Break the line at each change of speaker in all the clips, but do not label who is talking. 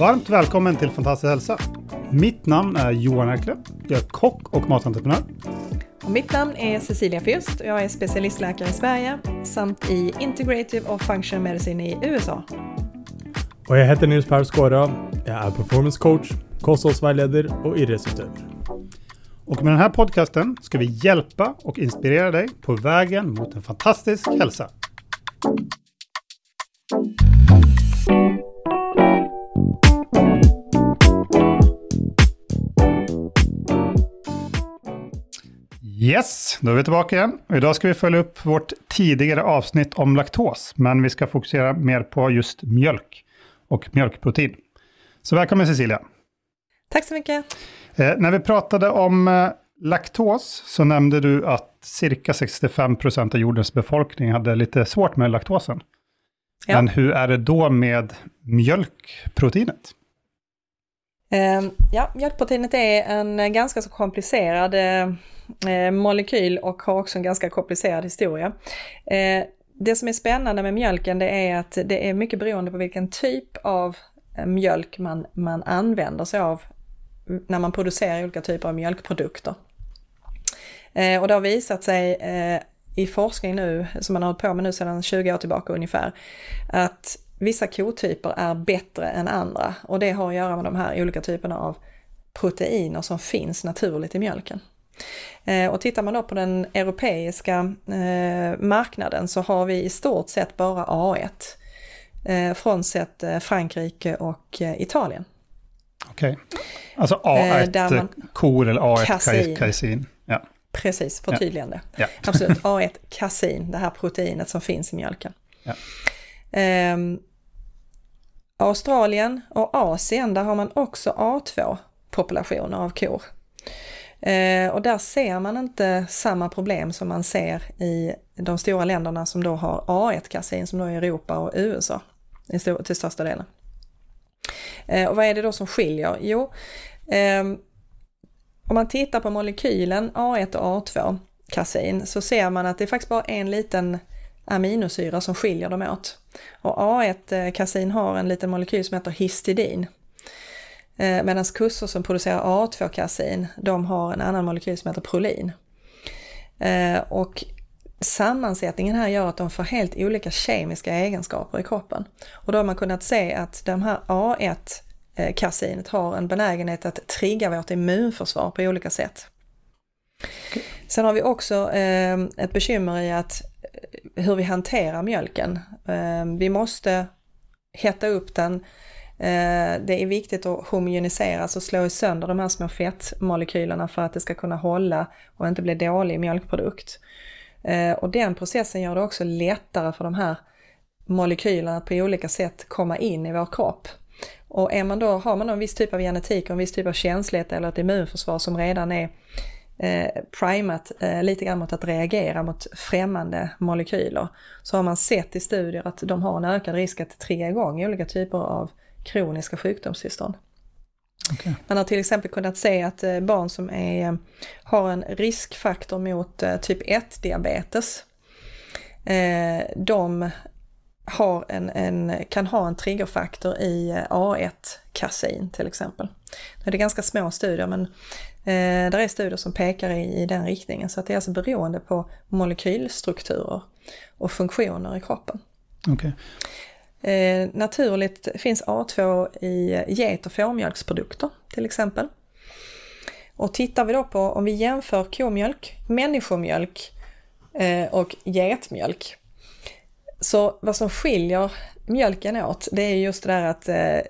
Varmt välkommen till Fantastisk hälsa. Mitt namn är Johan Erkle. Jag är kock och matentreprenör.
Och mitt namn är Cecilia Fürst och jag är specialistläkare i Sverige samt i Integrative och Function Medicine i USA.
Och jag heter Nils Per Skåra. Jag är performance coach, kosthållsvägledare och idrottsutövare.
Och med den här podcasten ska vi hjälpa och inspirera dig på vägen mot en fantastisk hälsa. Yes, då är vi tillbaka igen. Och idag ska vi följa upp vårt tidigare avsnitt om laktos, men vi ska fokusera mer på just mjölk och mjölkprotein. Så välkommen Cecilia.
Tack så mycket.
Eh, när vi pratade om eh, laktos så nämnde du att cirka 65 procent av jordens befolkning hade lite svårt med laktosen. Ja. Men hur är det då med mjölkproteinet?
Eh, ja, mjölkproteinet är en ganska så komplicerad eh, molekyl och har också en ganska komplicerad historia. Eh, det som är spännande med mjölken det är att det är mycket beroende på vilken typ av eh, mjölk man, man använder sig av när man producerar olika typer av mjölkprodukter. Eh, och det har visat sig eh, i forskning nu, som man har hållit på med nu sedan 20 år tillbaka ungefär, att vissa kotyper är bättre än andra och det har att göra med de här olika typerna av proteiner som finns naturligt i mjölken. Eh, och tittar man då på den europeiska eh, marknaden så har vi i stort sett bara A1. Eh, frånsett Frankrike och Italien.
Okej, okay. alltså A1 man, kor eller A1 kasein. kasein. Ja.
Precis, förtydligande. Ja. Ja. Absolut, A1 kasein, det här proteinet som finns i mjölken. Ja. Um, Australien och Asien, där har man också A2 populationer av kor. Eh, och där ser man inte samma problem som man ser i de stora länderna som då har A1-kasin som då är Europa och USA till största delen. Eh, och vad är det då som skiljer? Jo, ehm, om man tittar på molekylen A1 och A2 kasin så ser man att det är faktiskt bara en liten aminosyra som skiljer dem åt. Och A1 kasin har en liten molekyl som heter histidin. Eh, Medan kussor som producerar A2-kasein, de har en annan molekyl som heter prolin. Eh, och sammansättningen här gör att de får helt olika kemiska egenskaper i kroppen. Och då har man kunnat se att de här A1 kasinet har en benägenhet att trigga vårt immunförsvar på olika sätt. Okay. Sen har vi också eh, ett bekymmer i att eh, hur vi hanterar mjölken. Eh, vi måste hetta upp den, Eh, det är viktigt att homogenisera, alltså slå sönder de här små fettmolekylerna för att det ska kunna hålla och inte bli dålig mjölkprodukt. Eh, och den processen gör det också lättare för de här molekylerna att på olika sätt komma in i vår kropp. Och är man då, har man då en viss typ av genetik och en viss typ av känslighet eller ett immunförsvar som redan är eh, primat eh, lite grann mot att reagera mot främmande molekyler, så har man sett i studier att de har en ökad risk att trigga igång olika typer av kroniska sjukdomstillstånd. Okay. Man har till exempel kunnat se att eh, barn som är, har en riskfaktor mot eh, typ 1-diabetes, eh, de en, en, kan ha en triggerfaktor i A1-kasein till exempel. Det är ganska små studier men eh, det är studier som pekar i, i den riktningen så att det är alltså beroende på molekylstrukturer och funktioner i kroppen.
Okay.
Eh, naturligt finns A2 i get och fårmjölksprodukter till exempel. Och tittar vi då på om vi jämför komjölk, människomjölk eh, och getmjölk. Så vad som skiljer mjölken åt det är just det där att eh,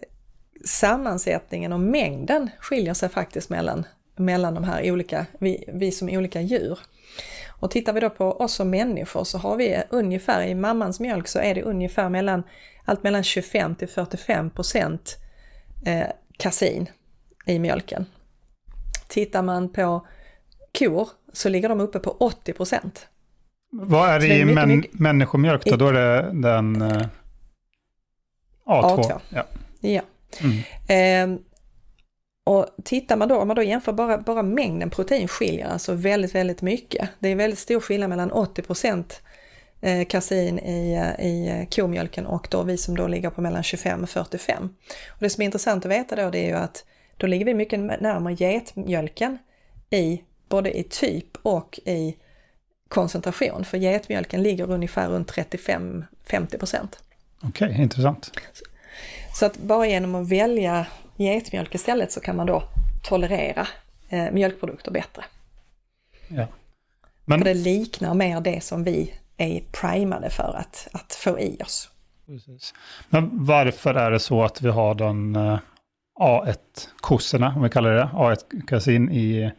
sammansättningen och mängden skiljer sig faktiskt mellan, mellan de här olika, vi, vi som olika djur. Och tittar vi då på oss som människor så har vi ungefär i mammans mjölk så är det ungefär mellan allt mellan 25 till 45 procent eh, kasin i mjölken. Tittar man på kor så ligger de uppe på 80 procent.
Vad är det i mycket, män, människomjölk då? I, då är det den eh, A2? A2. Ja.
ja. Mm. Eh, och tittar man då, om man då jämför bara, bara mängden protein skiljer alltså väldigt, väldigt mycket. Det är väldigt stor skillnad mellan 80 eh, kasein i, eh, i komjölken och då vi som då ligger på mellan 25 och 45. Och det som är intressant att veta då det är ju att då ligger vi mycket närmare getmjölken i både i typ och i koncentration. För getmjölken ligger ungefär runt 35-50 procent.
Okej, okay, intressant.
Så, så att bara genom att välja getmjölk istället så kan man då tolerera eh, mjölkprodukter bättre.
Ja.
Men... För det liknar mer det som vi är primade för att, att få i oss.
Precis. Men varför är det så att vi har den uh, A1-kossorna, om vi kallar det A1-kasin i,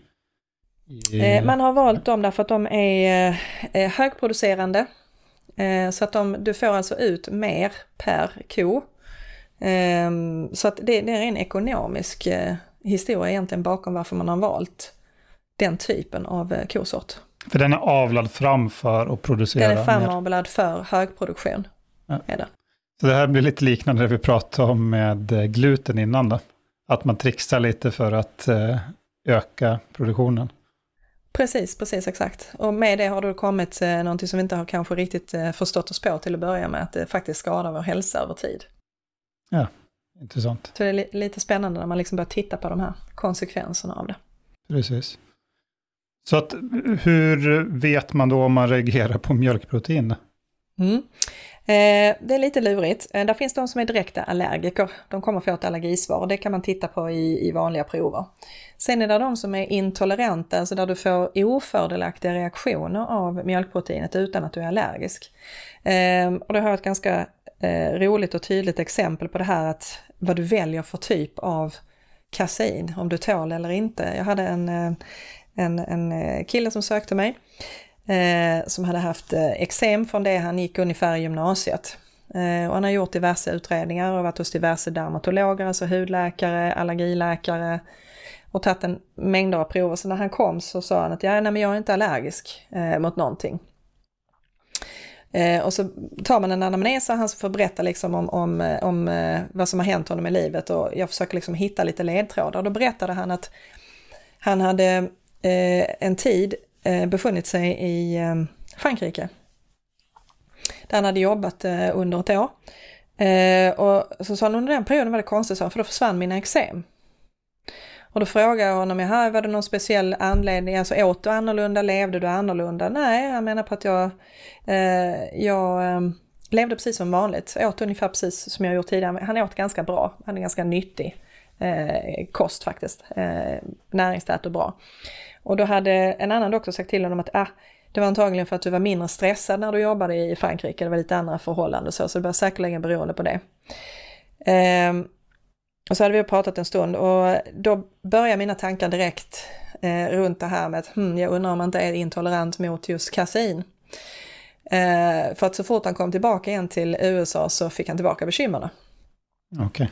i... Eh, man har valt dem därför att de är eh, högproducerande. Eh, så att de, du får alltså ut mer per ko. Ehm, så att det, det är en ekonomisk eh, historia egentligen bakom varför man har valt den typen av eh, kosort.
För den är avlad fram för att producera
Den är framavlad för högproduktion. Ja. Är det.
Så det här blir lite liknande det vi pratade om med eh, gluten innan då. Att man trixar lite för att öka produktionen.
Precis, precis exakt. Och med det har det kommit någonting som vi inte har kanske riktigt förstått oss på till att börja med, att det faktiskt skadar vår hälsa över tid.
Ja, intressant.
Så det är li lite spännande när man liksom börjar titta på de här konsekvenserna av det.
Precis. Så att hur vet man då om man reagerar på mjölkprotein?
Mm. Eh, det är lite lurigt. Eh, där finns de som är direkta allergiker. De kommer få ett allergisvar och det kan man titta på i, i vanliga prover. Sen är det de som är intoleranta, alltså där du får ofördelaktiga reaktioner av mjölkproteinet utan att du är allergisk. Eh, och det har jag ett ganska eh, roligt och tydligt exempel på det här att vad du väljer för typ av kasein, om du tål eller inte. Jag hade en, eh, en, en eh, kille som sökte mig eh, som hade haft eh, eksem från det han gick ungefär i gymnasiet. Eh, och han har gjort diverse utredningar och varit hos diverse dermatologer, alltså hudläkare, allergiläkare och tagit en mängder av prover. Så när han kom så sa han att ja, nej, men jag är inte allergisk eh, mot någonting. Eh, och så tar man en anamnes och han får berätta liksom om, om, eh, om eh, vad som har hänt honom i livet och jag försöker liksom hitta lite ledtrådar. Då berättade han att han hade eh, en tid eh, befunnit sig i eh, Frankrike. Där han hade jobbat eh, under ett år. Eh, och så sa han under den perioden var det konstigt, för då försvann mina eksem. Och då frågar jag honom, jaha, var det någon speciell anledning, alltså åt du annorlunda, levde du annorlunda? Nej, jag menar på att jag, eh, jag eh, levde precis som vanligt, åt ungefär precis som jag gjort tidigare. Han åt ganska bra, han är ganska nyttig eh, kost faktiskt, eh, näringstät och bra. Och då hade en annan doktor sagt till honom att ah, det var antagligen för att du var mindre stressad när du jobbade i Frankrike, det var lite andra förhållanden så, så det var säkerligen beroende på det. Eh, och så hade vi pratat en stund och då börjar mina tankar direkt eh, runt det här med att hmm, jag undrar om man inte är intolerant mot just kasein. Eh, för att så fort han kom tillbaka igen till USA så fick han tillbaka bekymren.
Okej.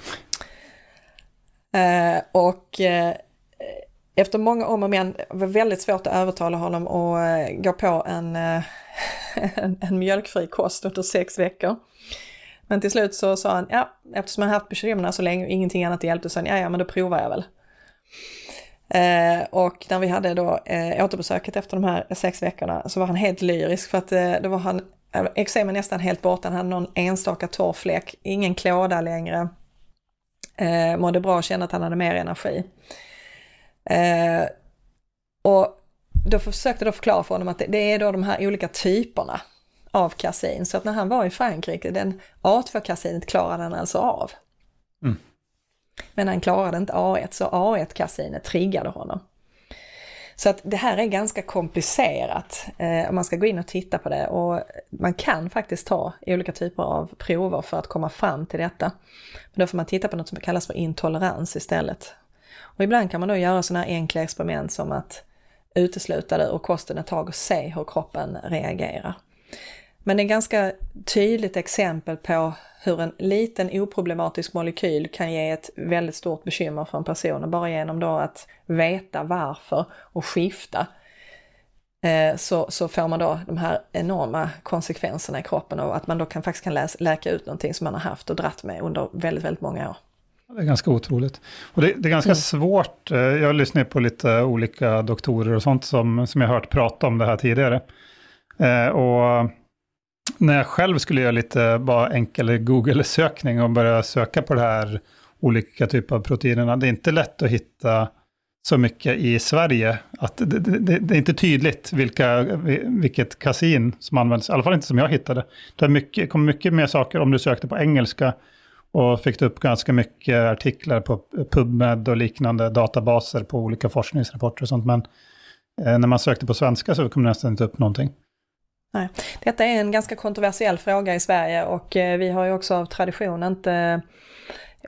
Okay. Eh, och eh, efter många om och men var det väldigt svårt att övertala honom att eh, gå på en, eh, en, en mjölkfri kost under sex veckor. Men till slut så sa han, ja, eftersom han haft bekymmer så länge och ingenting annat hjälpte, så sa han, ja, ja, men då provar jag väl. Eh, och när vi hade då eh, återbesöket efter de här sex veckorna så var han helt lyrisk för att eh, då var han, eh, eksemen nästan helt borta, han hade någon enstaka torr fläck, ingen klåda längre. Eh, mådde bra, kände att han hade mer energi. Eh, och då försökte jag förklara för honom att det, det är då de här olika typerna av kasin. Så att när han var i Frankrike, den A2-kasinet klarade han alltså av. Mm. Men han klarade inte A1, så A1-kasinet triggade honom. Så att det här är ganska komplicerat eh, man ska gå in och titta på det och man kan faktiskt ta olika typer av prover för att komma fram till detta. Men då får man titta på något som kallas för intolerans istället. Och ibland kan man då göra sådana här enkla experiment som att utesluta det ur kosten ett tag och se hur kroppen reagerar. Men det är ganska tydligt exempel på hur en liten oproblematisk molekyl kan ge ett väldigt stort bekymmer för en person och bara genom då att veta varför och skifta eh, så, så får man då de här enorma konsekvenserna i kroppen och att man då kan, faktiskt kan läsa, läka ut någonting som man har haft och dratt med under väldigt, väldigt många år.
Det är ganska otroligt. Och det, det är ganska mm. svårt. Eh, jag lyssnar på lite olika doktorer och sånt som, som jag har hört prata om det här tidigare. Eh, och när jag själv skulle göra lite bara enkel Google-sökning och börja söka på det här olika typer av proteinerna, det är inte lätt att hitta så mycket i Sverige. Att det, det, det är inte tydligt vilka, vilket kasin som används, i alla fall inte som jag hittade. Det mycket, kom mycket mer saker om du sökte på engelska och fick upp ganska mycket artiklar på PubMed och liknande databaser på olika forskningsrapporter och sånt. Men eh, när man sökte på svenska så kom det nästan inte upp någonting.
Nej. Detta är en ganska kontroversiell fråga i Sverige och eh, vi har ju också av tradition inte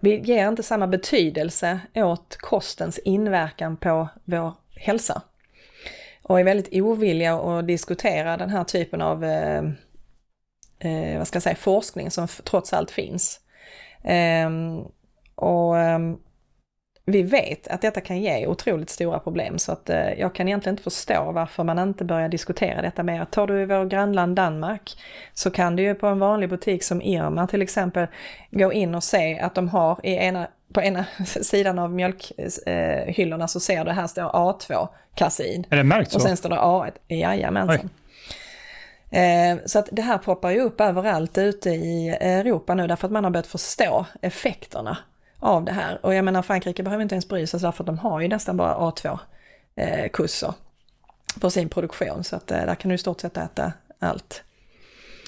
vi ger inte samma betydelse åt kostens inverkan på vår hälsa. Och är väldigt ovilliga att diskutera den här typen av eh, eh vad ska jag säga, forskning som trots allt finns. Eh, och ehm, vi vet att detta kan ge otroligt stora problem så att eh, jag kan egentligen inte förstå varför man inte börjar diskutera detta mer. Tar du i vår grannland Danmark så kan du ju på en vanlig butik som Irma till exempel gå in och se att de har i ena på ena sidan av mjölkhyllorna så ser du här står A2 kasin.
Är det märkt så?
Och sen står det A1. Jajamensan. Eh, så att det här poppar ju upp överallt ute i Europa nu därför att man har börjat förstå effekterna av det här. Och jag menar Frankrike behöver inte ens bry sig därför att de har ju nästan bara A2-kurser eh, på sin produktion. Så att eh, där kan du i stort sett äta allt.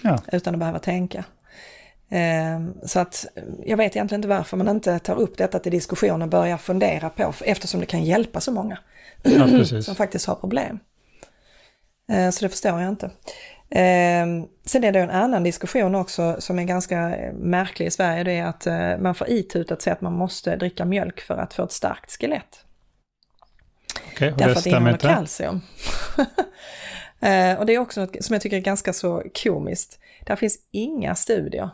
Ja. Utan att behöva tänka. Eh, så att jag vet egentligen inte varför man inte tar upp detta till diskussion och börjar fundera på, eftersom det kan hjälpa så många ja, som faktiskt har problem. Så det förstår jag inte. Eh, sen är det en annan diskussion också som är ganska märklig i Sverige, det är att eh, man får itutat sig att man måste dricka mjölk för att få ett starkt skelett.
Okay, och Därför att det innehåller
kalcium. eh, och det är också något som jag tycker är ganska så komiskt. Där finns inga studier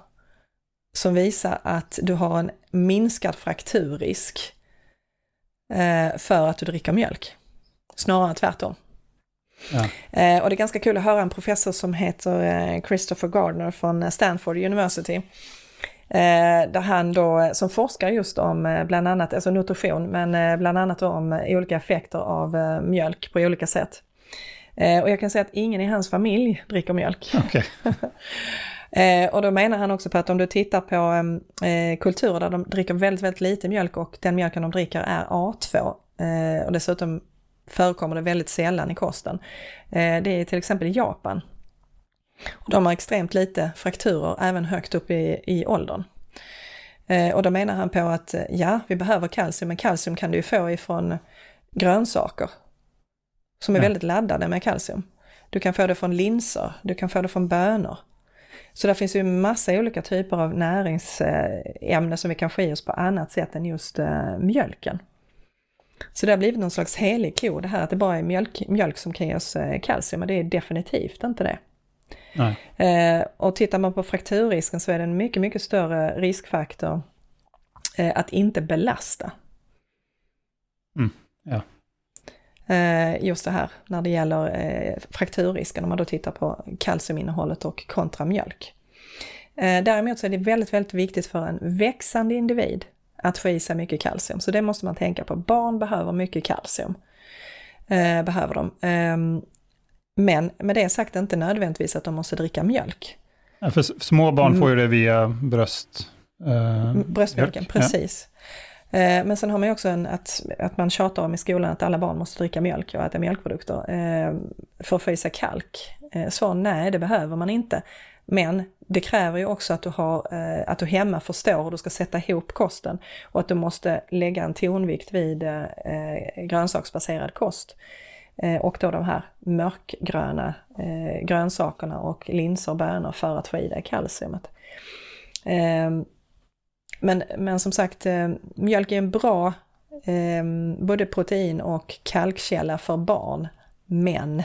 som visar att du har en minskad frakturrisk eh, för att du dricker mjölk. Snarare tvärtom. Ja. Eh, och det är ganska kul att höra en professor som heter eh, Christopher Gardner från Stanford University. Eh, där han då, som forskar just om bland annat, alltså nutrition, men bland annat om olika effekter av mjölk på olika sätt. och jag kan säga att ingen i hans familj dricker mjölk.
Okay.
och då menar han också på att om du tittar på kulturer där de dricker väldigt, väldigt lite mjölk och den mjölken de dricker är A2 och dessutom förekommer det väldigt sällan i kosten. Eh, det är till exempel i Japan. De har extremt lite frakturer även högt upp i, i åldern. Eh, och då menar han på att eh, ja, vi behöver kalcium, men kalcium kan du ju få ifrån grönsaker som är ja. väldigt laddade med kalcium. Du kan få det från linser, du kan få det från bönor. Så det finns ju massa olika typer av näringsämnen som vi kan få i oss på annat sätt än just mjölken. Så det har blivit någon slags helig ko det här att det bara är mjölk, mjölk som kan ge oss eh, kalcium, men det är definitivt inte det. Eh, och tittar man på frakturrisken så är det en mycket, mycket större riskfaktor eh, att inte belasta.
Mm. Ja.
Eh, just det här när det gäller frakturrisken, om man då tittar på kalciuminnehållet och kontra mjölk. Däremot så är det väldigt, väldigt viktigt för en växande individ att få i sig mycket kalcium. Så det måste man tänka på. Barn behöver mycket kalcium. Eh, behöver de. Eh, men med det sagt inte nödvändigtvis att de måste dricka mjölk.
Ja, för små barn får ju det via bröst.
Eh, Bröstmjölken, mjölk. precis. Ja. Eh, men sen har man ju också en, att, att man tjatar om i skolan att alla barn måste dricka mjölk och äta mjölkprodukter eh, för att få i sig kalk. Eh, så nej, det behöver man inte. Men det kräver ju också att du, har, eh, att du hemma förstår hur du ska sätta ihop kosten och att du måste lägga en tonvikt vid eh, grönsaksbaserad kost. Eh, och då de här mörkgröna eh, grönsakerna och linser och bönor för att få i dig kalciumet. Eh, men, men som sagt, eh, mjölk är en bra eh, både protein och kalkkälla för barn. Men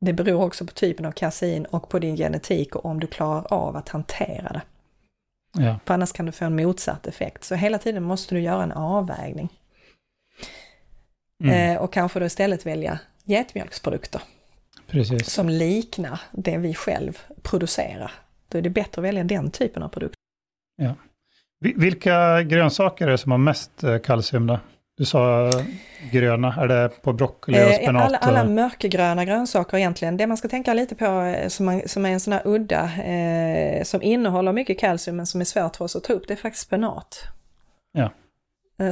det beror också på typen av kasein och på din genetik och om du klarar av att hantera det. Ja. För annars kan du få en motsatt effekt. Så hela tiden måste du göra en avvägning. Mm. Eh, och kanske då istället välja getmjölksprodukter.
Precis.
Som liknar det vi själv producerar. Då är det bättre att välja den typen av produkter.
Ja. Vilka grönsaker är det som har mest eh, kalcium då? Du sa gröna, är det på broccoli och spenat?
Alla, alla mörkgröna grönsaker egentligen. Det man ska tänka lite på som, man, som är en sån här udda, eh, som innehåller mycket kalcium men som är svårt för oss att ta upp, det är faktiskt spenat.
Ja.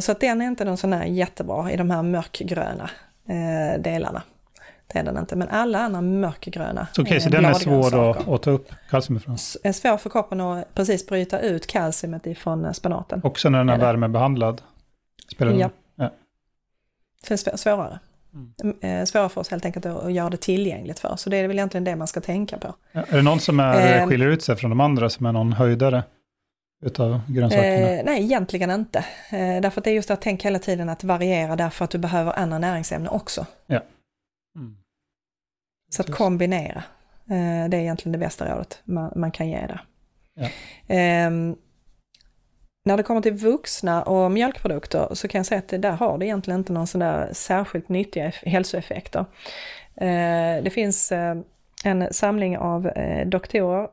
Så att den är inte någon sån här jättebra i de här mörkgröna eh, delarna. Det är den inte, men alla andra mörkgröna
Okej, okay, så den är svår att, att ta upp kalcium ifrån?
Är svår för kroppen att precis bryta ut kalciumet ifrån spenaten.
Också när den är, är värmebehandlad? Spelar
ja. Är svårare. Mm. Svårare för oss helt enkelt att göra det tillgängligt för. Så det är väl egentligen det man ska tänka på.
Ja, är det någon som är, eh, skiljer ut sig från de andra, som är någon höjdare? utav grönsakerna?
Eh, nej, egentligen inte. Eh, därför att det är just att tänka hela tiden att variera därför att du behöver andra näringsämnen också.
Ja.
Mm. Så att kombinera. Eh, det är egentligen det bästa rådet man, man kan ge där.
Ja.
När det kommer till vuxna och mjölkprodukter så kan jag säga att där har det egentligen inte någon sån där särskilt nyttiga hälsoeffekter. Eh, det finns eh, en samling av eh, doktorer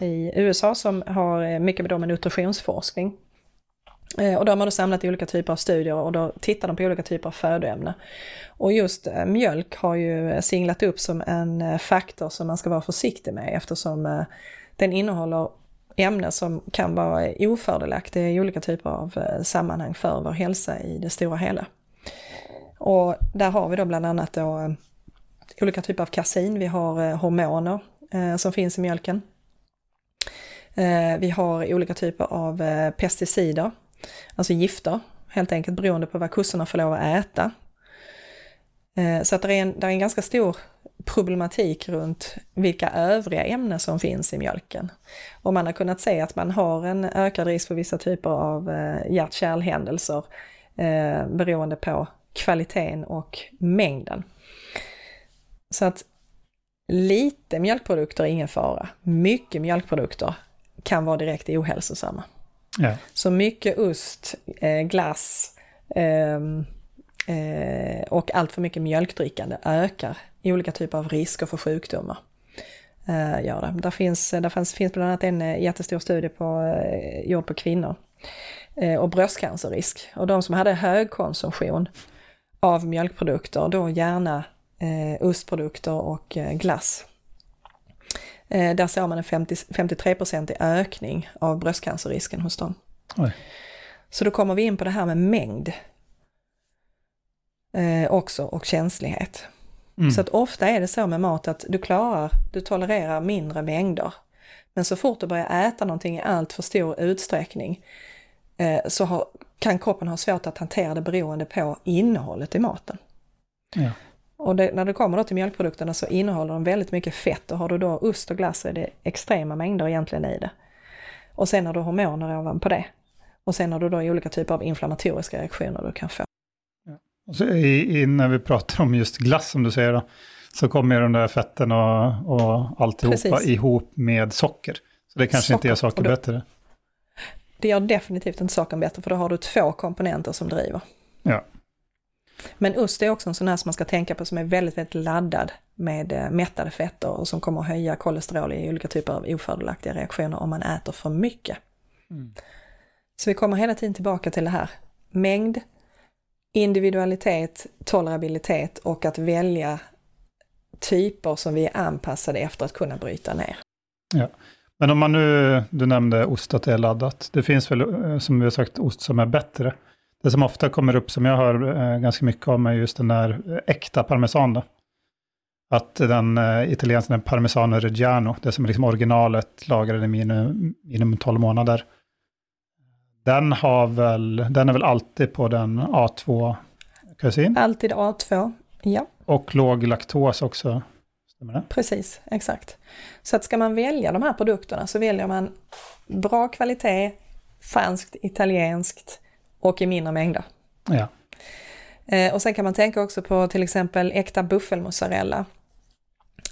i USA som har mycket med nutritionsforskning. Och då har man då samlat olika typer av studier och då tittar de på olika typer av födoämnen. Och just mjölk har ju singlat upp som en faktor som man ska vara försiktig med eftersom den innehåller ämnen som kan vara ofördelaktiga i olika typer av eh, sammanhang för vår hälsa i det stora hela. Och där har vi då bland annat då eh, olika typer av kasin, vi har eh, hormoner som finns i mjölken. Vi har olika typer av pesticider alltså gifter, helt enkelt beroende på vad kossorna får lov att äta. Så att det är, en, det är en ganska stor problematik runt vilka övriga ämnen som finns i mjölken. Och man har kunnat se att man har en ökad risk för vissa typer av eh, hjärt-kärlhändelser eh, beroende på kvaliteten och mängden. Så att lite mjölkprodukter är ingen fara. Mycket mjölkprodukter kan vara direkt ohälsosamma.
Ja.
Så mycket ost, eh, glass ehm, eh, och allt för mycket mjölkdrickande ökar olika typer av risker för sjukdomar. Eh, gör det. Där, finns, där fanns, finns bland annat en eh, jättestor studie på, eh, gjord på kvinnor eh, och bröstcancerrisk. Och de som hade hög konsumtion av mjölkprodukter, då gärna eh, ostprodukter och eh, glass, Eh, där såg man en 50, 53-procentig ökning av bröstcancerrisken hos dem.
Oj.
Så då kommer vi in på det här med mängd eh, också och känslighet. Mm. Så att ofta är det så med mat att du klarar, du tolererar mindre mängder. Men så fort du börjar äta någonting i allt för stor utsträckning eh, så har, kan kroppen ha svårt att hantera det beroende på innehållet i maten.
Ja.
Och det, när det kommer då till mjölkprodukterna så innehåller de väldigt mycket fett och har du då ost och glass så är det extrema mängder egentligen i det. Och sen har du hormoner ovanpå det. Och sen har du då olika typer av inflammatoriska reaktioner du kan få.
Så i, i, när vi pratar om just glass som du säger då, så kommer de där fetten och, och alltihopa Precis. ihop med socker. Så det kanske socker. inte gör saker då, bättre.
Det gör definitivt inte saken bättre för då har du två komponenter som driver.
Ja.
Men ost är också en sån här som man ska tänka på som är väldigt, väldigt laddad med eh, mättade fetter och som kommer att höja kolesterol i olika typer av ofördelaktiga reaktioner om man äter för mycket.
Mm.
Så vi kommer hela tiden tillbaka till det här. Mängd, individualitet, tolerabilitet och att välja typer som vi är anpassade efter att kunna bryta ner.
Ja. Men om man nu, du nämnde ost att det är laddat. Det finns väl, eh, som vi har sagt, ost som är bättre. Det som ofta kommer upp, som jag hör eh, ganska mycket om, är just den där eh, äkta parmesan. Då. Att den italienska parmesan reggiano, det som är liksom originalet, lagrade i minimum, minimum 12 månader. Den, har väl, den är väl alltid på den A2-kusin?
Alltid A2, ja.
Och låg laktos också, stämmer det?
Precis, exakt. Så att ska man välja de här produkterna så väljer man bra kvalitet, franskt, italienskt, och i mindre mängder.
Ja.
Eh, och sen kan man tänka också på till exempel äkta buffelmozzarella.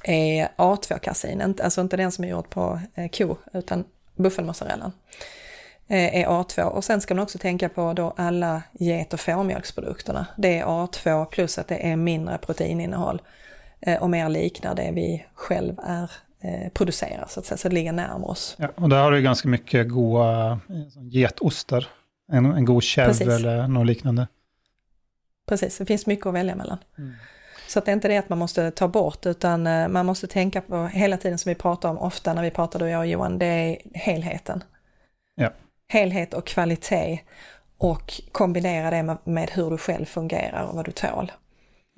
Är A2-kasin, alltså inte den som är gjord på eh, ko, utan buffelmozzarellan eh, är A2. Och sen ska man också tänka på då alla get och fårmjölksprodukterna. Det är A2 plus att det är mindre proteininnehåll och mer liknar det vi själv är producerar så att säga, så det ligger närmare oss.
Ja, och där har du ganska mycket goda getostar en, en god chèvre eller något liknande.
precis. Det finns mycket att välja mellan. Mm. Så att det är inte det att man måste ta bort utan eh, man måste tänka på hela tiden som vi pratar om ofta när vi pratar du och jag och Johan, det är helheten. Helhet och kvalitet och kombinera det med, med hur du själv fungerar och vad du tål.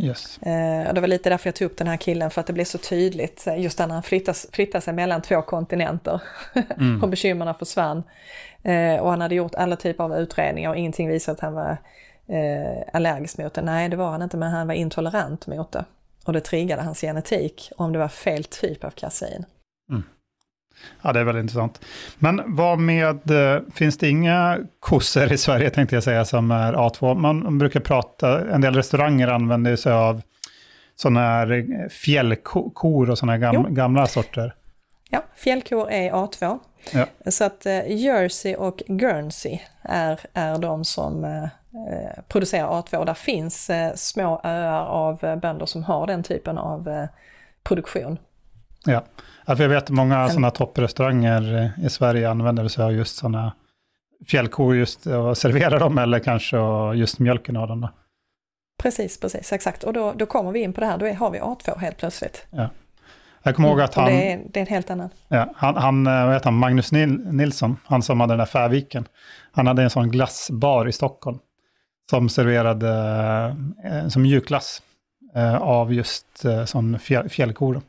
Yes.
Eh, och det var lite därför jag tog upp den här killen, för att det blev så tydligt, just när han flyttas, flyttar sig mellan två kontinenter mm. och bekymren försvann. Eh, och han hade gjort alla typer av utredningar och ingenting visade att han var eh, allergisk mot det. Nej, det var han inte, men han var intolerant mot det. Och det triggade hans genetik om det var fel typ av kasin.
Mm. Ja, det är väldigt intressant. Men vad med, eh, finns det inga kossor i Sverige tänkte jag säga som är A2? Man brukar prata, en del restauranger använder sig av sådana här fjällkor och sådana här gam, gamla sorter.
Ja, fjällkor är A2.
Ja.
Så att uh, Jersey och Guernsey är, är de som producerar A2. Där finns små öar av bönder som har den typen av produktion.
Ja. Ja, jag vet många sådana topprestauranger eh, i Sverige använder sig av just sådana fjällkor just och serverar dem eller kanske just mjölken av dem. Då.
Precis, precis, exakt. Och då, då kommer vi in på det här, då har vi A2 helt plötsligt.
Ja. Jag kommer ihåg att han...
Det är, det är en helt annan.
Ja, han, han, eh, vad heter han, Magnus Nilsson, han som hade den där Färviken, han hade en sån glassbar i Stockholm som serverade eh, som mjukglass av just sån fjäll, fjällkor.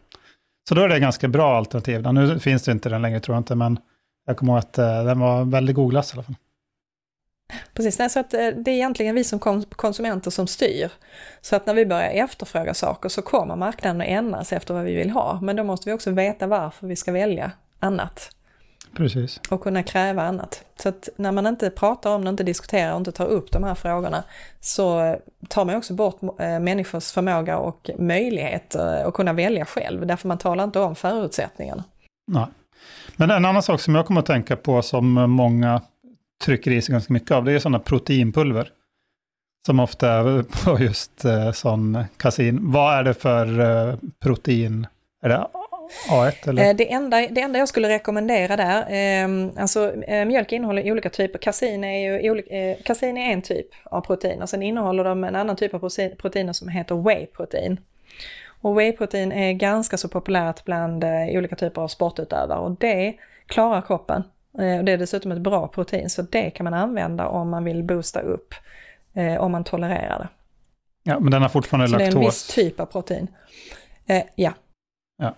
Så då är det ganska bra alternativ. Nu finns det inte den längre tror jag inte, men jag kommer ihåg att eh, den var väldigt googlad i alla fall.
Precis, så att eh, det är egentligen vi som konsumenter som styr. Så att när vi börjar efterfråga saker så kommer marknaden att ändras efter vad vi vill ha. Men då måste vi också veta varför vi ska välja annat.
Precis.
Och kunna kräva annat. Så att när man inte pratar om det, inte diskuterar och inte tar upp de här frågorna så tar man också bort eh, människors förmåga och möjlighet att kunna välja själv. Därför man talar inte om förutsättningarna.
Nej. Men en annan sak som jag kommer att tänka på som många trycker i sig ganska mycket av, det är sådana proteinpulver. Som ofta är på just eh, sån kasin. Vad är det för eh, protein? Är det A1 eller?
Eh, det enda, det enda jag skulle rekommendera där, eh, alltså eh, mjölk innehåller olika typer, kasin är ju eh, kasin är en typ av protein och sen innehåller de en annan typ av proteiner som heter whey-protein. Och whey-protein är ganska så populärt bland eh, olika typer av sportutövare och det klarar kroppen. Och det är dessutom ett bra protein så det kan man använda om man vill boosta upp, om man tolererar det.
Ja, men den har fortfarande så laktos?
det är en viss typ av protein. ja.
Ja.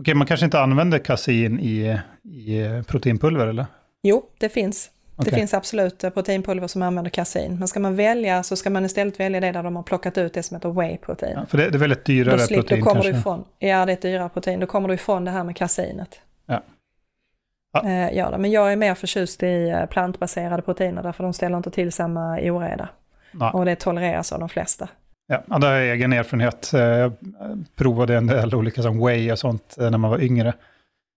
Okej, man kanske inte använder kasein i, i proteinpulver eller?
Jo, det finns. Okay. Det finns absolut proteinpulver som använder kasein. Men ska man välja så ska man istället välja det där de har plockat ut det som heter whey-protein. Ja,
för det, det, är väldigt dyrare
då
slip, protein
då kommer
kanske?
Du ifrån, ja, det är ett dyrare protein. Då kommer du ifrån det här med kaseinet.
Ja.
Ja. Eh, ja, men jag är mer förtjust i eh, plantbaserade proteiner därför de ställer inte till samma oreda. Nej. Och det tolereras av de flesta.
Ja, det har jag egen erfarenhet. Eh, jag provade en del olika som whey och sånt eh, när man var yngre.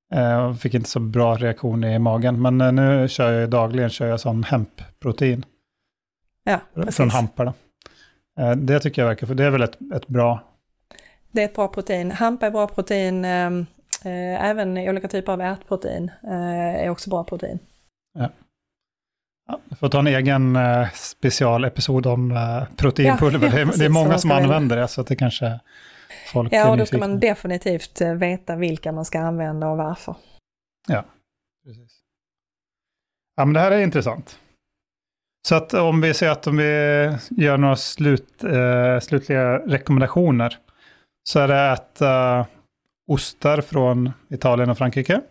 Jag eh, fick inte så bra reaktion i magen, men nu kör jag dagligen kör jag sån hempprotein.
Ja,
precis. Från hampar. Det tycker jag verkar, för det är väl ett, ett bra...
Det är ett bra protein. Hampa är bra protein, även olika typer av ärtprotein är också bra protein.
Ja. Ja, du får ta en egen uh, specialepisod om uh, proteinpulver. Ja, ja, det, är, det är många som använder det, så att det kanske folk
Ja, och då ska man definitivt uh, veta vilka man ska använda och varför.
Ja, precis. Ja, men det här är intressant. Så att om vi säger att om vi gör några slut, uh, slutliga rekommendationer, så är det att ostar från Italien och Frankrike.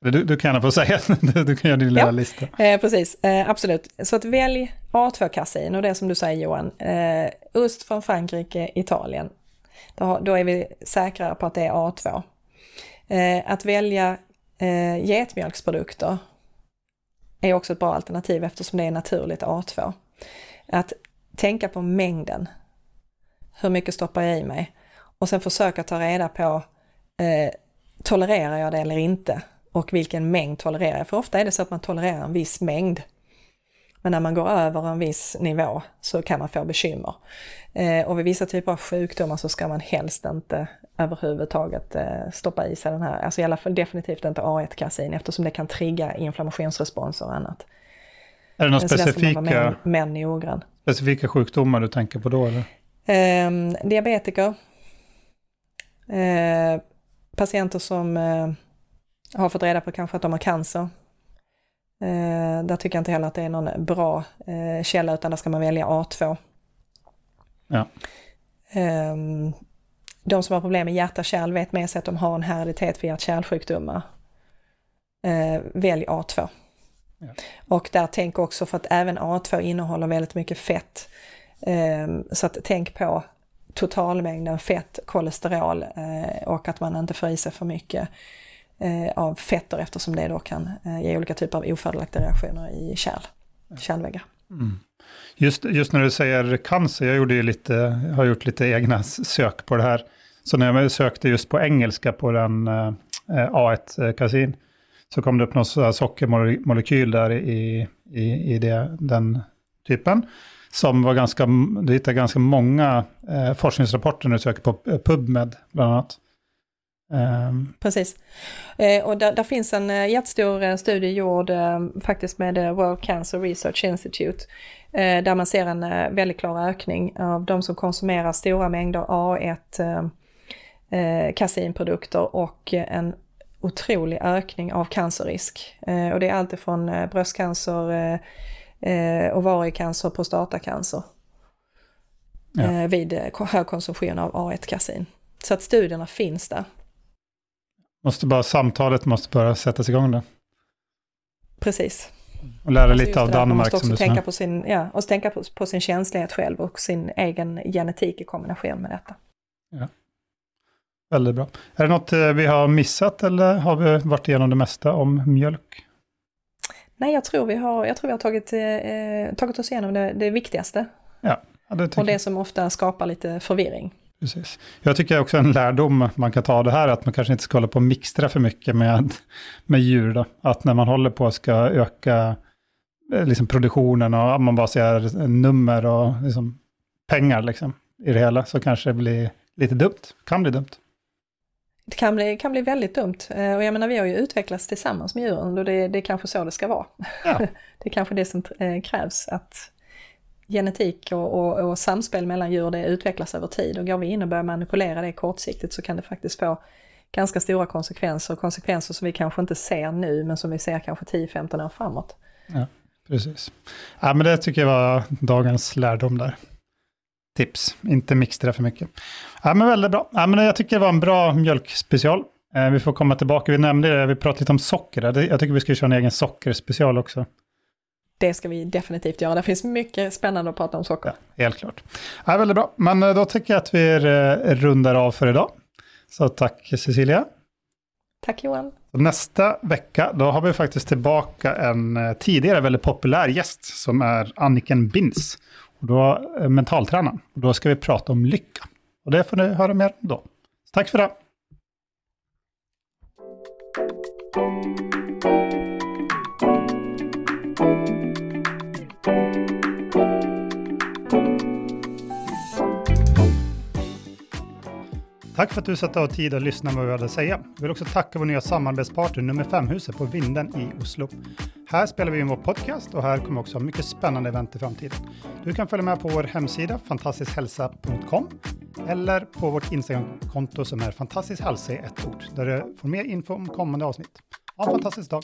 Du, du kan få säga, du kan göra din lilla ja, lista.
Eh, precis, eh, absolut. Så att välj A2-kasin och det som du säger Johan, eh, ost från Frankrike, Italien. Då, då, är vi säkra på att det är A2. Eh, att välja eh, getmjölksprodukter är också ett bra alternativ eftersom det är naturligt A2. Att tänka på mängden. Hur mycket stoppar jag i mig? Och sen försöka ta reda på, eh, tolererar jag det eller inte? Och vilken mängd tolererar jag? För ofta är det så att man tolererar en viss mängd. Men när man går över en viss nivå så kan man få bekymmer. Eh, och vid vissa typer av sjukdomar så ska man helst inte överhuvudtaget eh, stoppa i sig den här, alltså i alla fall definitivt inte A1-kasin eftersom det kan trigga inflammationsresponser och annat.
Är det några specifika,
män noggrann.
specifika sjukdomar du tänker på då? Eller?
Eh, diabetiker, eh, patienter som eh, har fått reda på kanske att de har cancer. Eh, där tycker jag inte heller att det är någon bra eh, källa utan där ska man välja A2.
Ja.
Ehm, de som har problem med hjärta-kärl vet med sig att de har en hereditet för hjärt-kärlsjukdomar. Eh, välj A2. Ja. Och där tänk också för att även A2 innehåller väldigt mycket fett. Ehm, så att tänk på totalmängden fett, kolesterol eh, och att man inte får i sig för mycket eh, av fetter eftersom det då kan ge olika typer av ofördelaktiga reaktioner i kärl, kärlväggar. Mm.
Just, just när du säger cancer, jag gjorde ju lite, har gjort lite egna sök på det här. Så när jag sökte just på engelska på den eh, A1-kasin så kom det upp någon sockermolekyl där i, i, i det, den typen. Som var ganska, du hittar ganska många eh, forskningsrapporter när du söker på PubMed bland annat.
Um. Precis. Eh, och där, där, finns en eh, jättestor eh, studie gjord eh, faktiskt med World Cancer Research Institute där man ser en väldigt klar ökning av de som konsumerar stora mängder A1 eh, kasinprodukter och en otrolig ökning av cancerrisk. Och det är alltifrån bröstcancer, ovariecancer, prostatacancer ja. vid hög konsumtion av A1-kasin. Så att studierna finns där.
Måste bara, samtalet måste bara sättas igång där.
Precis.
Och lära alltså lite av Danmark. Man
måste också tänka, på sin, ja, och tänka på, på sin känslighet själv och sin egen genetik i kombination med detta.
Ja. Väldigt bra. Är det något eh, vi har missat eller har vi varit igenom det mesta om mjölk?
Nej, jag tror vi har, jag tror vi har tagit, eh, tagit oss igenom det, det viktigaste.
Ja, det
och det som ofta skapar lite förvirring.
Precis. Jag tycker också en lärdom man kan ta av det här, att man kanske inte ska hålla på och mixtra för mycket med, med djur. Då. Att när man håller på att ska öka eh, liksom produktionen och man bara ser nummer och liksom pengar liksom, i det hela, så kanske det blir lite dumt. Kan bli dumt.
Det kan bli, kan bli väldigt dumt. Eh, och jag menar, vi har ju utvecklats tillsammans med djuren och det, det är kanske så det ska vara. Ja. det är kanske det som eh, krävs, att genetik och, och, och, samspel mellan djur det utvecklas över tid. Och går vi in och börjar manipulera det kortsiktigt så kan det faktiskt få ganska stora konsekvenser. Konsekvenser som vi kanske inte ser nu, men som vi ser kanske 10-15 år framåt.
Ja, precis. Ja, men det tycker jag var dagens lärdom där tips. Inte mixtra för mycket. Ja, men väldigt bra. Ja, men jag tycker det var en bra mjölkspecial. Eh, vi får komma tillbaka. Vi nämnde det, vi pratade lite om socker. Jag tycker vi ska köra en egen sockerspecial också.
Det ska vi definitivt göra. Det finns mycket spännande att prata om socker.
Ja, helt klart. Ja, väldigt bra. Men eh, då tycker jag att vi eh, rundar av för idag. Så tack Cecilia.
Tack Johan.
Nästa vecka, då har vi faktiskt tillbaka en eh, tidigare väldigt populär gäst som är Anniken Bins. Och då, mentaltränaren. Och då ska vi prata om lycka. Och det får ni höra mer om då. Så tack för det. Tack för att du satte av tid att lyssna på vad vi hade att säga. Jag vill också tacka vår nya samarbetspartner nummer 5-huset på Vinden i Oslo. Här spelar vi in vår podcast och här kommer också mycket spännande event i framtiden. Du kan följa med på vår hemsida fantastiskhälsa.com eller på vårt Instagramkonto som är fantastisk hälsa i ett ord där du får mer info om kommande avsnitt. Ha en fantastisk dag!